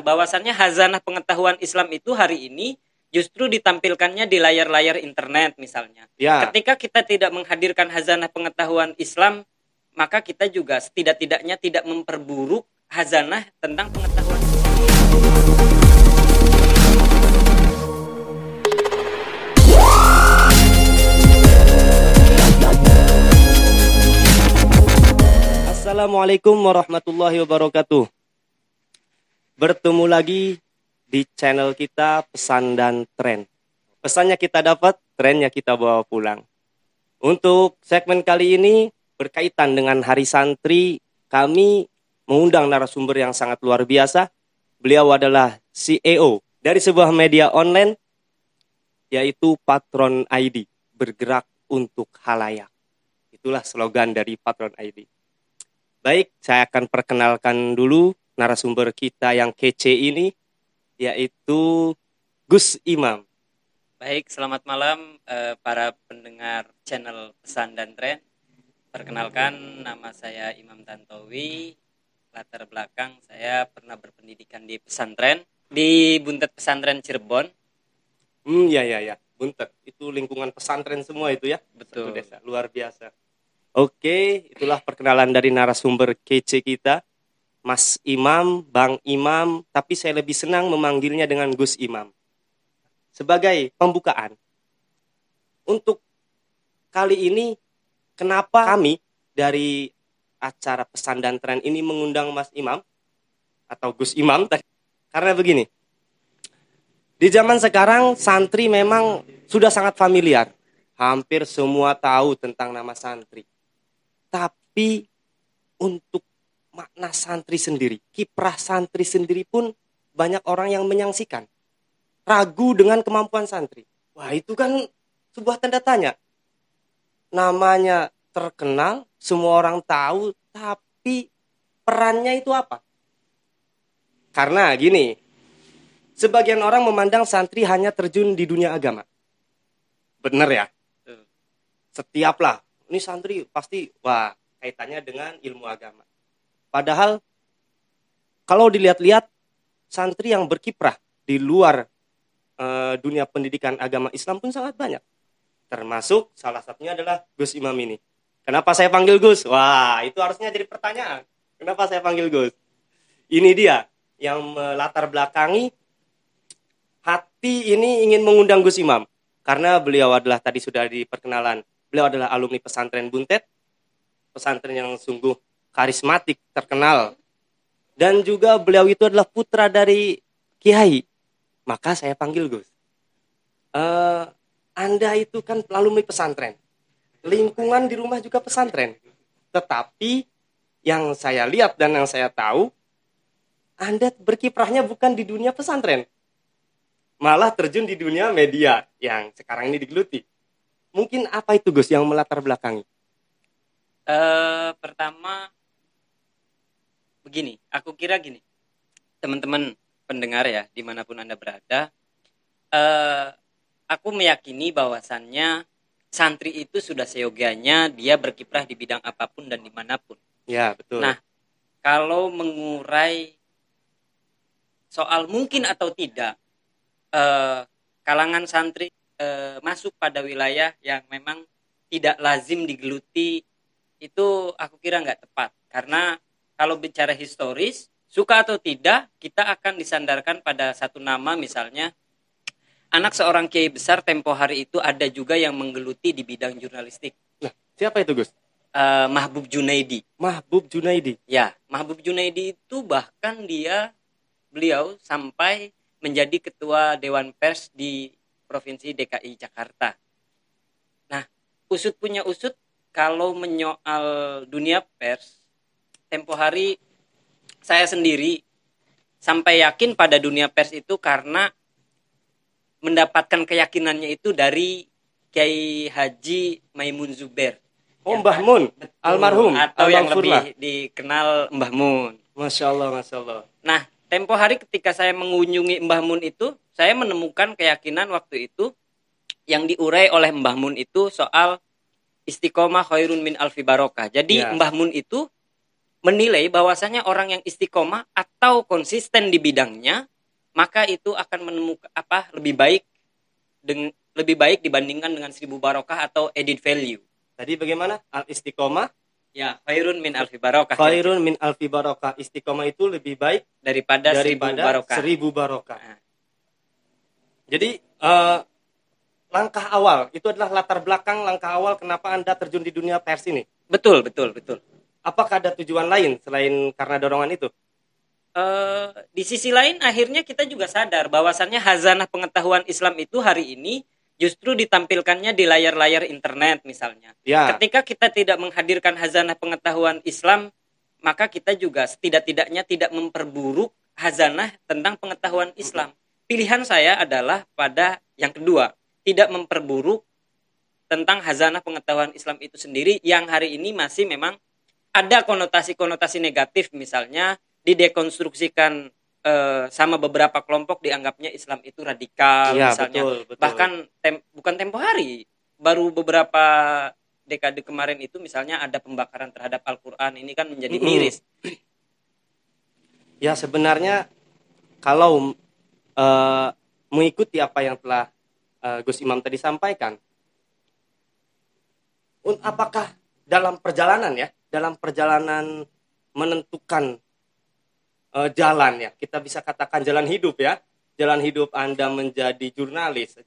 bahwasannya hazanah pengetahuan Islam itu hari ini justru ditampilkannya di layar-layar internet misalnya. Ya. Ketika kita tidak menghadirkan hazanah pengetahuan Islam, maka kita juga setidak-tidaknya tidak memperburuk hazanah tentang pengetahuan. Assalamualaikum warahmatullahi wabarakatuh. Bertemu lagi di channel kita Pesan dan Tren. Pesannya kita dapat, trennya kita bawa pulang. Untuk segmen kali ini berkaitan dengan Hari Santri, kami mengundang narasumber yang sangat luar biasa. Beliau adalah CEO dari sebuah media online yaitu Patron ID, bergerak untuk halayak. Itulah slogan dari Patron ID. Baik, saya akan perkenalkan dulu narasumber kita yang kece ini, yaitu Gus Imam. Baik, selamat malam eh, para pendengar channel Pesan dan Tren. Perkenalkan nama saya Imam Tantowi. Latar belakang saya pernah berpendidikan di pesantren di Buntet Pesantren Cirebon. Hmm, ya ya ya, buntet. Itu lingkungan pesantren semua itu ya. Betul. Satu desa, luar biasa. Oke, itulah perkenalan dari narasumber kece kita. Mas Imam, Bang Imam, tapi saya lebih senang memanggilnya dengan Gus Imam. Sebagai pembukaan. Untuk kali ini, kenapa kami dari acara pesan dan tren ini mengundang Mas Imam atau Gus Imam? Karena begini, di zaman sekarang santri memang sudah sangat familiar. Hampir semua tahu tentang nama santri. Tapi untuk makna santri sendiri, kiprah santri sendiri pun banyak orang yang menyangsikan. Ragu dengan kemampuan santri. Wah itu kan sebuah tanda tanya. Namanya terkenal, semua orang tahu, tapi perannya itu apa? Karena gini, sebagian orang memandang santri hanya terjun di dunia agama. Bener ya? Betul. Setiap lah, ini santri pasti, wah kaitannya dengan ilmu agama. Padahal kalau dilihat-lihat santri yang berkiprah di luar eh, dunia pendidikan agama Islam pun sangat banyak. Termasuk salah satunya adalah Gus Imam ini. Kenapa saya panggil Gus? Wah, itu harusnya jadi pertanyaan. Kenapa saya panggil Gus? Ini dia yang melatar belakangi hati ini ingin mengundang Gus Imam karena beliau adalah tadi sudah di perkenalan. Beliau adalah alumni pesantren Buntet, pesantren yang sungguh karismatik, terkenal. Dan juga beliau itu adalah putra dari Kiai. Maka saya panggil Gus. Eh, anda itu kan alumni pesantren. Lingkungan di rumah juga pesantren. Tetapi yang saya lihat dan yang saya tahu, Anda berkiprahnya bukan di dunia pesantren. Malah terjun di dunia media yang sekarang ini digeluti. Mungkin apa itu Gus yang melatar belakangi? Eh, pertama begini, aku kira gini, teman-teman pendengar ya di mana pun anda berada, eh, aku meyakini bahwasannya santri itu sudah seyogianya dia berkiprah di bidang apa pun dan di mana pun. Ya, betul. Nah, kalau mengurai soal mungkin atau tidak eh, kalangan santri eh, masuk pada wilayah yang memang tidak lazim digeluti itu aku kira nggak tepat karena kalau bicara historis suka atau tidak kita akan disandarkan pada satu nama misalnya anak seorang kiai besar tempo hari itu ada juga yang menggeluti di bidang jurnalistik Nah, siapa itu Gus? Eh, Mahbub Junaidi Mahbub Junaidi. Ya, Mahbub Junaidi itu bahkan dia beliau sampai menjadi ketua dewan pers di provinsi DKI Jakarta. Nah, usut punya usut kalau menyoal dunia pers, tempo hari saya sendiri sampai yakin pada dunia pers itu karena mendapatkan keyakinannya itu dari Kiai Haji Maimun Zuber. Oh, Ya Mbah? Mun, Betul. almarhum, atau yang lebih dikenal Mbah Mun. Masya Allah, Masya Allah. Nah, tempo hari ketika saya mengunjungi Mbah Mun itu, saya menemukan keyakinan waktu itu yang diurai oleh Mbah Mun itu soal istiqomah khairun min alfi barokah. Jadi Ya. Mbah Mun itu menilai bahwasanya orang yang istiqomah atau konsisten di bidangnya maka itu akan menemukan apa lebih baik dengan lebih baik dibandingkan dengan seribu barokah atau edit value. Tadi bagaimana? Al istiqomah Ya, khairun min alfi barokah. khairun min alfi barokah. Istiqomah itu lebih baik daripada, seribu daripada barokah. seribu barokah. Nah, Jadi eh, langkah awal itu adalah latar belakang langkah awal kenapa Anda terjun di dunia pers ini. betul, betul, betul. Apakah ada tujuan lain selain karena dorongan itu? eh di sisi lain akhirnya kita juga sadar bahwasannya hazanah pengetahuan Islam itu hari ini justru ditampilkannya di layar-layar internet misalnya. Ya, Ketika kita tidak menghadirkan hazanah pengetahuan Islam, maka kita juga setidak-tidaknya tidak memperburuk hazanah tentang pengetahuan Islam. Pilihan saya adalah pada yang kedua, tidak memperburuk tentang hazanah pengetahuan Islam itu sendiri yang hari ini masih memang ada konotasi-konotasi negatif misalnya didekonstruksikan eh, sama beberapa kelompok dianggapnya Islam itu radikal ya misalnya. betul, betul. bahkan tem- bukan tempo hari baru beberapa dekade kemarin itu misalnya ada pembakaran terhadap Al-Qur'an. Ini kan menjadi miris. Ya sebenarnya kalau eh, mengikuti apa yang telah eh, Gus Imam tadi sampaikan, apakah dalam perjalanan ya, dalam perjalanan menentukan eh, jalan ya, kita bisa katakan jalan hidup ya, jalan hidup Anda menjadi jurnalis,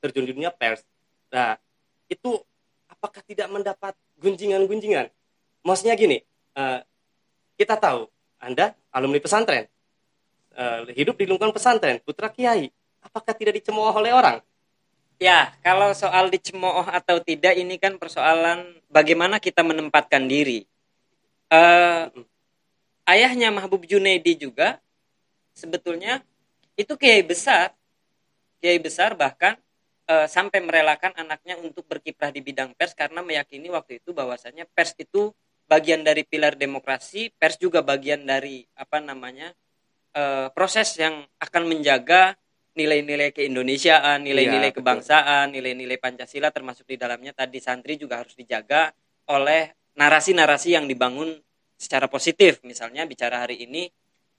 terjun dunia pers. Nah, itu apakah tidak mendapat gunjingan-gunjingan? Maksudnya gini, eh, kita tahu Anda alumni pesantren, eh, hidup di lingkungan pesantren, putra kiai, apakah tidak dicemooh oleh orang? Ya, kalau soal dicemooh atau tidak ini kan persoalan bagaimana kita menempatkan diri. Eh, ayahnya Mahbub Junaidi juga sebetulnya itu kiai besar, kiai besar bahkan eh, sampai merelakan anaknya untuk berkiprah di bidang pers karena meyakini waktu itu bahwasanya pers itu bagian dari pilar demokrasi, pers juga bagian dari apa namanya eh, proses yang akan menjaga nilai-nilai keindonesiaan, nilai-nilai Iya, betul. kebangsaan, nilai-nilai Pancasila termasuk di dalamnya tadi santri juga harus dijaga oleh narasi-narasi yang dibangun secara positif. Misalnya bicara hari ini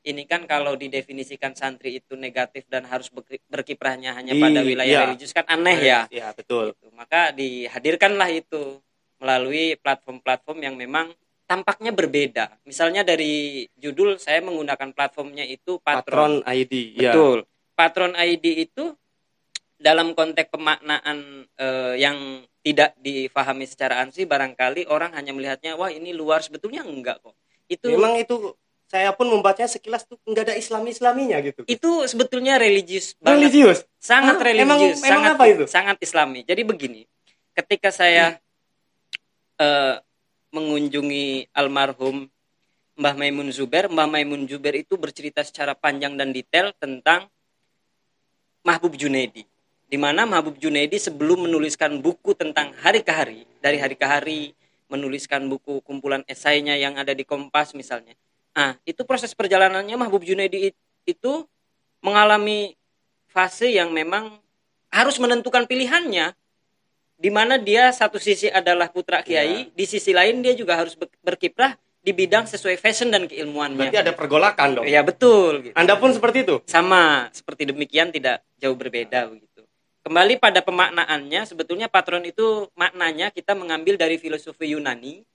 ini kan kalau didefinisikan santri itu negatif dan harus berki- berkiprahnya hanya Di- pada wilayah iya. religius kan aneh ya. Ya, betul. Gitu. Maka dihadirkanlah itu melalui platform-platform yang memang tampaknya berbeda. Misalnya dari judul saya menggunakan platformnya itu Patron ID, ya. Patron ID itu dalam konteks pemaknaan eh, yang tidak difahami secara ansih barangkali orang hanya melihatnya wah ini luar sebetulnya enggak kok. Itu Memang itu saya pun membacanya sekilas tuh nggak ada Islami-Islaminya gitu. itu sebetulnya religius banget. Religius. Sangat Hah? Emang- religius, emang sangat apa itu? sangat islami. Jadi begini, ketika saya eh, mengunjungi almarhum Mbah Maimun Zuber, Mbah Maimun Zuber itu bercerita secara panjang dan detail tentang Mahbub Junaidi. Di mana Mahbub Junaidi sebelum menuliskan buku tentang hari ke hari, dari hari ke hari menuliskan buku kumpulan esainya yang ada di Kompas misalnya. Ah, itu proses perjalanannya Mahbub Junaidi it- itu mengalami fase yang memang harus menentukan pilihannya di mana dia satu sisi adalah putra kiai, di sisi lain dia juga harus ber- berkiprah di bidang sesuai fashion dan keilmuannya. Berarti ada pergolakan dong. Ya betul. Gitu. Anda pun seperti itu. Sama seperti demikian tidak jauh berbeda begitu. Kembali pada pemaknaannya, sebetulnya patron itu maknanya kita mengambil dari filosofi Yunani.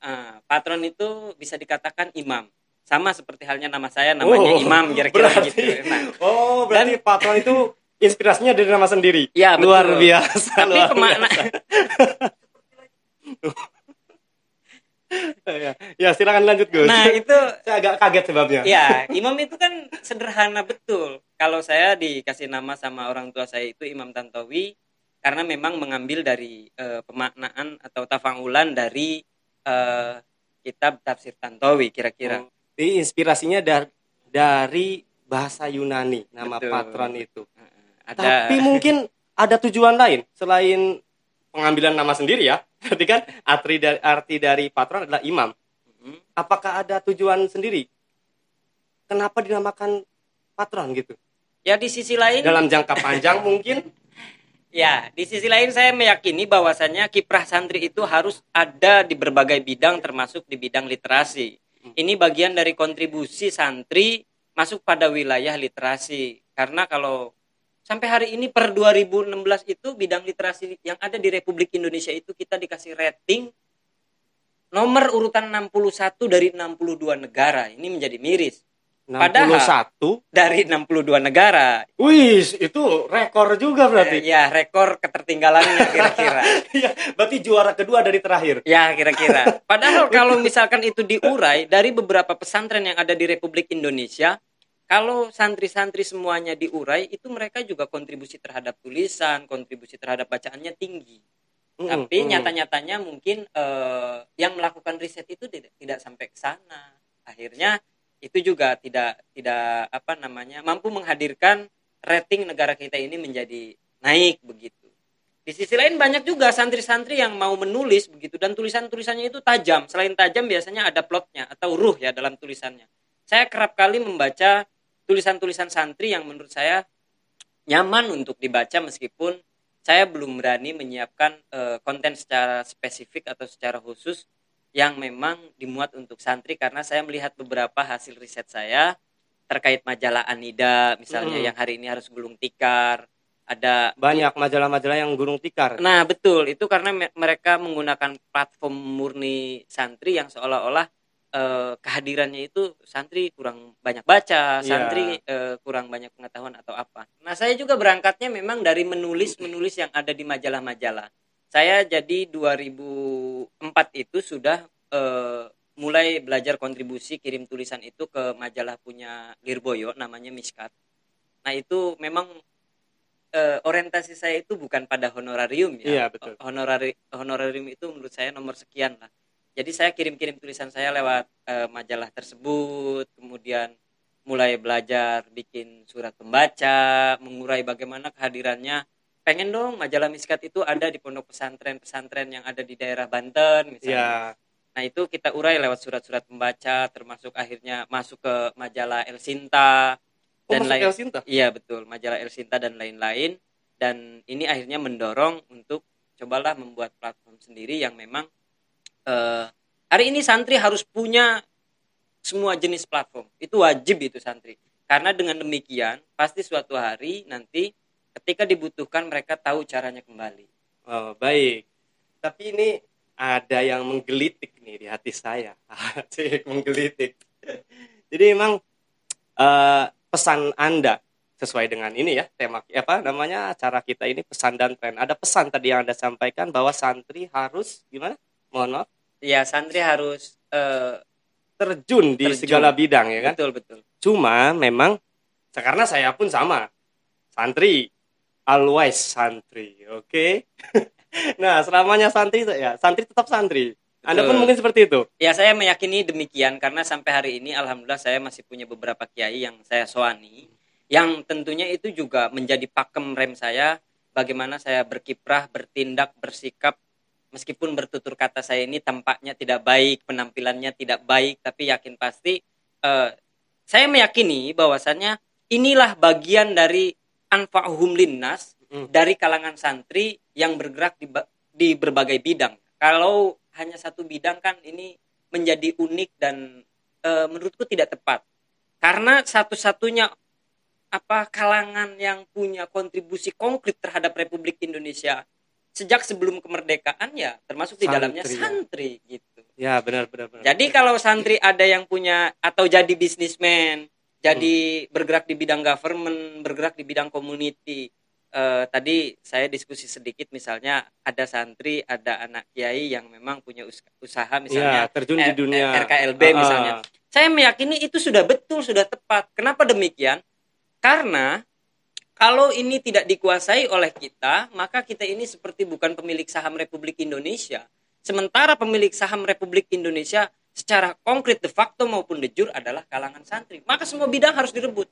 Ah, patron itu bisa dikatakan imam. Sama seperti halnya nama saya namanya Oh, imam kira-kira berarti- gitu. Nah, Oh, berarti patron itu inspirasinya dari nama sendiri. Ya, betul. Luar biasa. tapi luar pemakna biasa. ya, silakan lanjut Gus. Nah, itu saya agak kaget sebabnya. ya, imam itu kan sederhana betul. Kalau saya dikasih nama sama orang tua saya itu Imam Tantowi karena memang mengambil dari eh, pemaknaan atau tafangulan dari eh, kitab tafsir Tantowi kira-kira. Oh, Jadi inspirasinya dari dari bahasa Yunani nama Betul. patron itu. Ada Tapi mungkin ada tujuan lain selain pengambilan nama sendiri ya. Berarti kan arti dari, arti dari patron adalah imam. Apakah ada tujuan sendiri? Kenapa dinamakan patron gitu? ya di sisi lain Dalam jangka panjang mungkin Ya, di sisi lain saya meyakini bahwasannya kiprah santri itu harus ada di berbagai bidang termasuk di bidang literasi. Ini bagian dari kontribusi santri masuk pada wilayah literasi. Karena kalau sampai hari ini per 2016 itu bidang literasi yang ada di Republik Indonesia itu kita dikasih rating nomor urutan 61 dari 62 negara. Ini menjadi miris. 61. Padahal- Dari 62 negara. Wih, itu rekor juga Eh, berarti. ya, rekor ketertinggalannya kira-kira. Iya, berarti juara kedua dari terakhir. Ya kira-kira. Padahal kalau misalkan itu diurai dari beberapa pesantren yang ada di Republik Indonesia, kalau santri-santri semuanya diurai, itu mereka juga kontribusi terhadap tulisan, kontribusi terhadap bacaannya tinggi. Mm, Tapi nyata-nyatanya mungkin eh, yang melakukan riset itu tidak, tidak sampai ke sana. Akhirnya itu juga tidak tidak apa namanya mampu menghadirkan rating negara kita ini menjadi naik begitu. Di sisi lain banyak juga santri-santri yang mau menulis begitu dan tulisan-tulisannya itu tajam. Selain tajam biasanya ada plotnya atau ruh ya dalam tulisannya. Saya kerap kali membaca tulisan-tulisan santri yang menurut saya nyaman untuk dibaca meskipun saya belum berani menyiapkan eh, konten secara spesifik atau secara khusus yang memang dimuat untuk santri karena saya melihat beberapa hasil riset saya terkait majalah Anida misalnya Mm. yang hari ini harus gulung tikar ada banyak majalah-majalah yang gulung tikar. Nah, betul. Itu karena me- mereka menggunakan platform murni santri yang seolah-olah eh, kehadirannya itu santri kurang banyak baca, Iya. santri eh, kurang banyak pengetahuan atau apa. Nah, saya juga berangkatnya memang dari menulis-menulis yang ada di majalah-majalah. Saya jadi 2004 itu sudah eh, mulai belajar kontribusi kirim tulisan itu ke majalah punya Lirboyo namanya Miskat. Nah, itu memang eh, orientasi saya itu bukan pada honorarium ya. Iya, betul. Honorari honorarium itu menurut saya nomor sekian lah. Jadi saya kirim-kirim tulisan saya lewat eh, majalah tersebut, kemudian mulai belajar bikin surat pembaca, mengurai bagaimana kehadirannya. Pengen dong majalah Miskat itu ada di pondok pesantren-pesantren yang ada di daerah Banten misalnya. Iya. Nah itu kita urai lewat surat-surat pembaca, termasuk akhirnya masuk ke majalah El Sinta Oh, dan lain. El Sinta? Iya betul, majalah El Sinta dan lain-lain. Dan ini akhirnya mendorong untuk cobalah membuat platform sendiri yang memang eh, hari ini santri harus punya semua jenis platform. Itu wajib itu santri. Karena dengan demikian pasti suatu hari nanti ketika dibutuhkan mereka tahu caranya kembali. Oh, baik. Tapi ini ada yang menggelitik nih di hati saya. Menggelitik. Jadi memang eh, pesan Anda sesuai dengan ini ya tema apa namanya acara kita ini pesan dan tren. Ada pesan tadi yang Anda sampaikan bahwa santri harus gimana? Mohon maaf, Ya santri harus eh, terjun di Terjun. segala bidang ya kan. betul betul. Cuma memang karena saya pun sama. Santri always santri, oke? nah, selamanya santri ya, santri tetap santri. Anda pun mungkin seperti itu. Ya saya meyakini demikian karena sampai hari ini alhamdulillah saya masih punya beberapa kiai yang saya soani yang tentunya itu juga menjadi pakem rem saya bagaimana saya berkiprah, bertindak, bersikap meskipun bertutur kata saya ini tampaknya tidak baik, penampilannya tidak baik tapi yakin pasti eh, saya meyakini bahwasannya inilah bagian dari anfa'uhum linnas Mm. dari kalangan santri yang bergerak di, di berbagai bidang. Kalau hanya satu bidang kan ini menjadi unik dan e, menurutku tidak tepat. Karena satu-satunya apa kalangan yang punya kontribusi konkret terhadap Republik Indonesia sejak sebelum kemerdekaan ya termasuk di dalamnya Santri, ya. gitu. Ya, benar benar benar. Jadi kalau santri ada yang punya atau jadi bisnismen, jadi bergerak di bidang government, bergerak di bidang community. Eh, tadi saya diskusi sedikit misalnya ada santri, ada anak kiai yang memang punya us- usaha ya, misalnya terjun di R- dunia RKLB Ah, misalnya. Saya meyakini itu sudah betul, sudah tepat. Kenapa demikian? Karena kalau ini tidak dikuasai oleh kita, maka kita ini seperti bukan pemilik saham Republik Indonesia. Sementara pemilik saham Republik Indonesia secara konkret de facto maupun de jure adalah kalangan santri. Maka semua bidang harus direbut.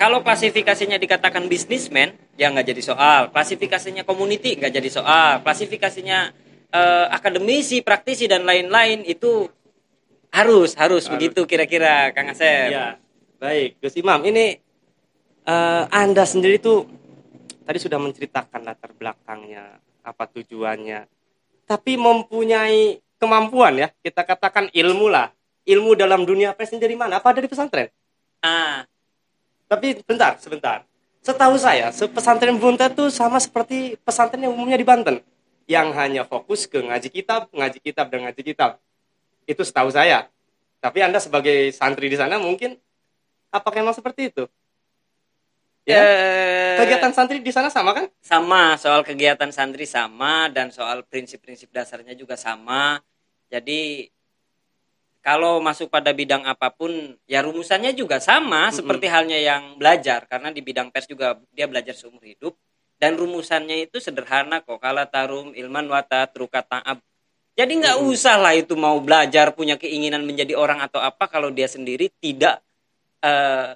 Kalau klasifikasinya dikatakan bisnismen, ya nggak jadi soal. Klasifikasinya community nggak jadi soal. Klasifikasinya eh, akademisi, praktisi dan lain-lain itu harus harus, Harus. begitu kira-kira Kang Asep. Ya, baik, Gus Imam. Ini eh, Anda sendiri tuh tadi sudah menceritakan latar belakangnya, apa tujuannya. Tapi mempunyai kemampuan ya, kita katakan ilmu lah. ilmu dalam dunia ini dari mana? Apa dari pesantren? Ah, Tapi bentar, sebentar. Setahu saya, pesantren Buntet tuh sama seperti pesantren yang umumnya di Banten. Yang hanya fokus ke ngaji kitab, ngaji kitab, dan ngaji kitab. Itu setahu saya. Tapi Anda sebagai santri di sana mungkin, apakah memang seperti itu? Ya, eh, kegiatan santri di sana sama kan? sama soal kegiatan santri sama dan soal prinsip-prinsip dasarnya juga sama. Jadi kalau masuk pada bidang apa pun ya rumusannya juga sama Mm-mm. seperti halnya yang belajar karena di bidang pers juga dia belajar seumur hidup dan rumusannya itu sederhana kok kala tarum ilman wata truka ta'ab jadi nggak Mm-mm. usah lah itu mau belajar punya keinginan menjadi orang atau apa kalau dia sendiri tidak eh,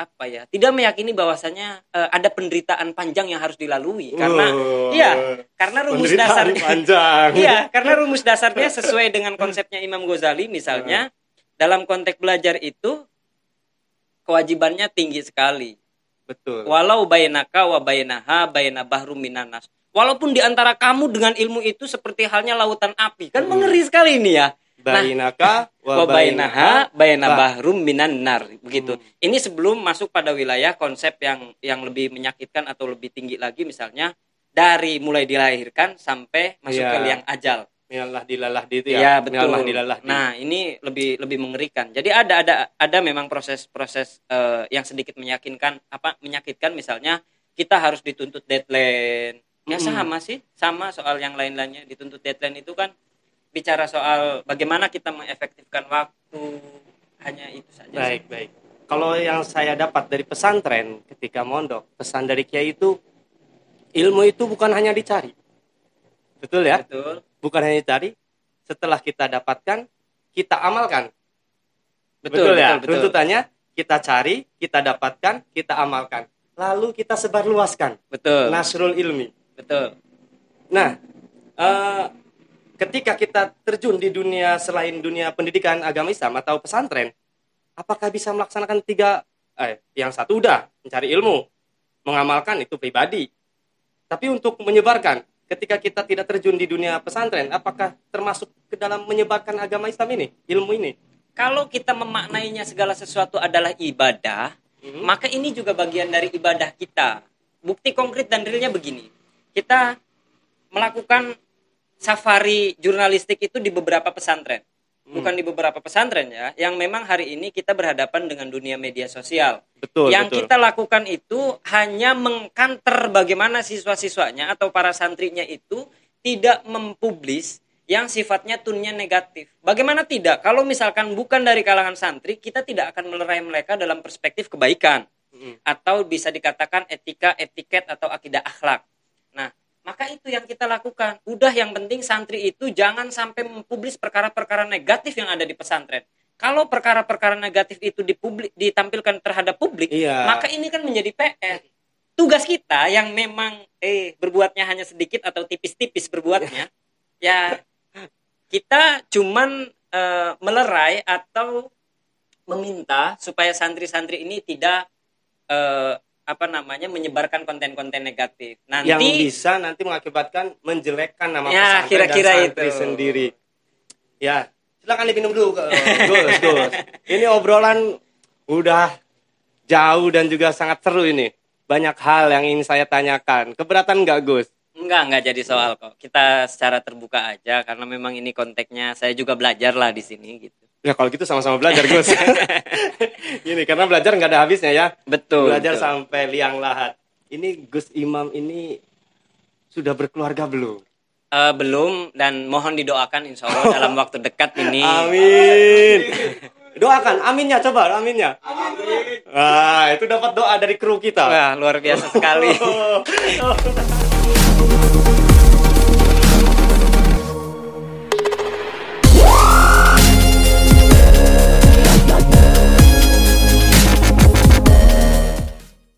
apa ya tidak meyakini bahwasanya eh, ada penderitaan panjang yang harus dilalui karena Oh, iya, karena rumus dasarnya panjang. Iya, karena rumus dasarnya sesuai dengan konsepnya Imam Ghazali misalnya dalam konteks belajar itu kewajibannya tinggi sekali. Betul. Walau bainaka wa bainaha baina bahrum minanas. Walaupun di antara kamu dengan ilmu itu seperti halnya lautan api. Kan Hmm. mengeri sekali ini ya. Bainaka Wa bainaha baina bah- bahrum minan nar begitu. Hmm. Ini sebelum masuk pada wilayah konsep yang yang lebih menyakitkan atau lebih tinggi lagi misalnya dari mulai dilahirkan sampai masuk Iya. ke liang ajal. Minallah dilalah di itu Iya ya. betul. Dilalah di. Nah ini lebih lebih mengerikan. Jadi ada ada ada memang proses-proses eh, yang sedikit meyakinkan apa menyakitkan misalnya kita harus dituntut deadline. Ya Mm-mm. sama sih sama soal yang lain-lainnya dituntut deadline itu kan bicara soal bagaimana kita mengefektifkan waktu hanya itu saja. sih. Baik, baik. Kalau yang saya dapat dari pesantren ketika mondok, pesan dari kiai itu ilmu itu bukan hanya dicari. Betul ya? Betul. Bukan hanya dicari, setelah kita dapatkan, kita amalkan. Betul, ya? betul, betul. Tuntutannya kita cari, kita dapatkan, kita amalkan. Lalu kita sebarluaskan Betul. nasrul ilmi. Betul. Nah, eh, ketika kita terjun di dunia selain dunia pendidikan agama Islam atau pesantren, apakah bisa melaksanakan tiga? Eh, yang satu udah mencari ilmu, mengamalkan itu pribadi. Tapi untuk menyebarkan, ketika kita tidak terjun di dunia pesantren, apakah termasuk ke dalam menyebarkan agama Islam ini, ilmu ini? Kalau kita memaknainya segala sesuatu adalah ibadah, Mhm. maka ini juga bagian dari ibadah kita. Bukti konkret dan realnya begini. Kita melakukan safari jurnalistik itu di beberapa pesantren. Hmm. Bukan di beberapa pesantren ya, yang memang hari ini kita berhadapan dengan dunia media sosial. Betul, yang betul. kita lakukan itu hanya mengkanter bagaimana siswa-siswanya atau para santrinya itu tidak mempublis yang sifatnya tunnya negatif. Bagaimana tidak? Kalau misalkan bukan dari kalangan santri, kita tidak akan melerai mereka dalam perspektif kebaikan Mhm. atau bisa dikatakan etika, etiket atau akidah akhlak. Nah, maka itu yang kita lakukan. Udah yang penting santri itu jangan sampai mempublis perkara-perkara negatif yang ada di pesantren. Kalau perkara-perkara negatif itu dipublik, ditampilkan terhadap publik, Iya. maka ini kan menjadi PR. Tugas kita yang memang eh berbuatnya hanya sedikit atau tipis-tipis berbuatnya, ya kita cuman eh, melerai atau meminta supaya santri-santri ini tidak eh, apa namanya menyebarkan konten-konten negatif. Nanti yang bisa nanti mengakibatkan menjelekkan nama Ya, pesantren kira-kira dan santri itu. sendiri. Ya, silakan diminum dulu, Gus, Gus. Ini obrolan udah jauh dan juga sangat seru ini. Banyak hal yang ingin saya tanyakan. Keberatan nggak, Gus? enggak enggak jadi soal kok. Kita secara terbuka aja karena memang ini konteksnya saya juga belajar lah di sini gitu. Ya kalau gitu sama-sama belajar, Gus. Ini karena belajar nggak ada habisnya ya. Betul. belajar betul. sampai liang lahat. Ini Gus Imam ini sudah berkeluarga belum? Eh, belum dan mohon didoakan insya Allah dalam waktu dekat ini. Amin. Doakan, aminnya coba, aminnya. Amin. Wah, itu dapat doa dari kru kita. Wah luar biasa sekali. Oh.